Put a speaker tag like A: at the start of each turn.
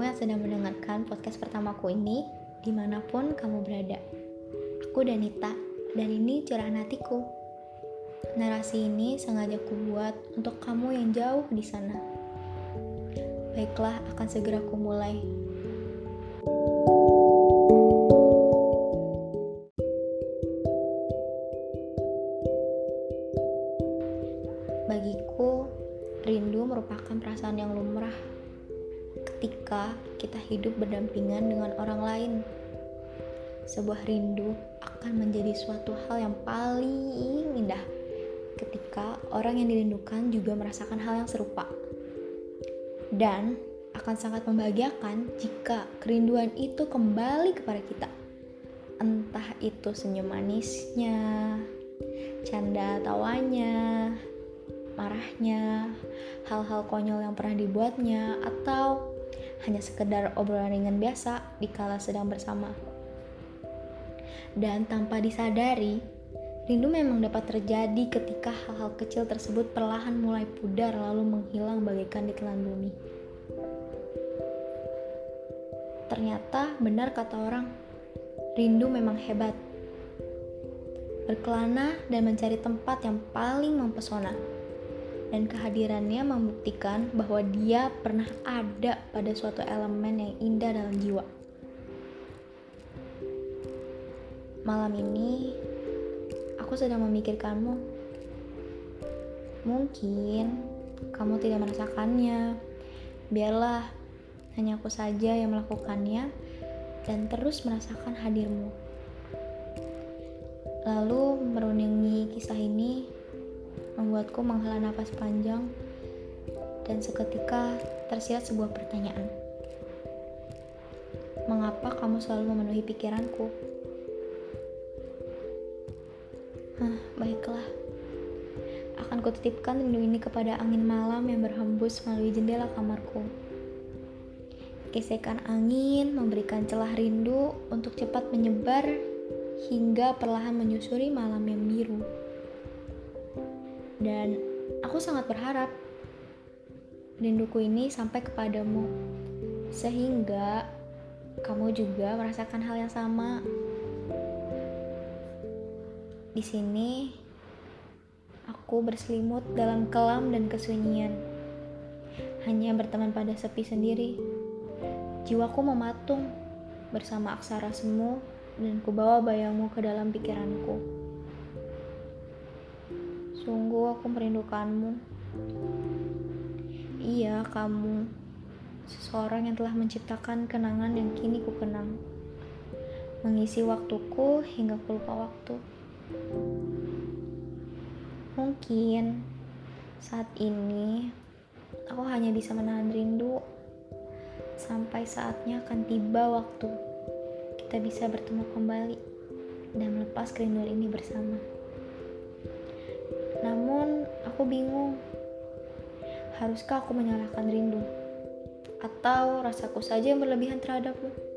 A: kamu yang sedang mendengarkan podcast pertamaku ini, di mana pun kamu berada. Aku Danita, dan ini curahan hatiku. Narasi ini sengaja kubuat untuk kamu yang jauh di sana. Baiklah, akan segera ku mulai. Bagiku, rindu merupakan perasaan yang lumrah ketika kita hidup berdampingan dengan orang lain. Sebuah rindu akan menjadi suatu hal yang paling indah ketika orang yang dirindukan juga merasakan hal yang serupa. Dan akan sangat membahagiakan jika kerinduan itu kembali kepada kita. Entah itu senyum manisnya, canda tawanya, marahnya, hal-hal konyol yang pernah dibuatnya, atau hanya sekedar obrolan ringan biasa di kala sedang bersama. Dan tanpa disadari, rindu memang dapat terjadi ketika hal-hal kecil tersebut perlahan mulai pudar lalu menghilang bagaikan ditelan bumi. Ternyata benar kata orang, rindu memang hebat. Berkelana dan mencari tempat yang paling mempesona dan kehadirannya membuktikan bahwa dia pernah ada pada suatu elemen yang indah dalam jiwa. Malam ini, aku sedang memikirkanmu. Mungkin kamu tidak merasakannya. Biarlah, hanya aku saja yang melakukannya dan terus merasakan hadirmu. Lalu merundingi kisah ini membuatku menghela nafas panjang dan seketika tersirat sebuah pertanyaan. Mengapa kamu selalu memenuhi pikiranku? Hah, baiklah. Akan kutitipkan rindu ini kepada angin malam yang berhembus melalui jendela kamarku. Gesekan angin memberikan celah rindu untuk cepat menyebar hingga perlahan menyusuri malam yang biru dan aku sangat berharap rinduku ini sampai kepadamu sehingga kamu juga merasakan hal yang sama. Di sini aku berselimut dalam kelam dan kesunyian. Hanya berteman pada sepi sendiri. Jiwaku mematung bersama aksara semu dan kubawa bayangmu ke dalam pikiranku. Sungguh aku merindukanmu. Iya, kamu. Seseorang yang telah menciptakan kenangan yang kini ku kenang. Mengisi waktuku hingga ku lupa waktu. Mungkin saat ini aku hanya bisa menahan rindu sampai saatnya akan tiba waktu kita bisa bertemu kembali dan melepas kerinduan ini bersama. Namun, aku bingung. Haruskah aku menyalahkan rindu? Atau rasaku saja yang berlebihan terhadapmu?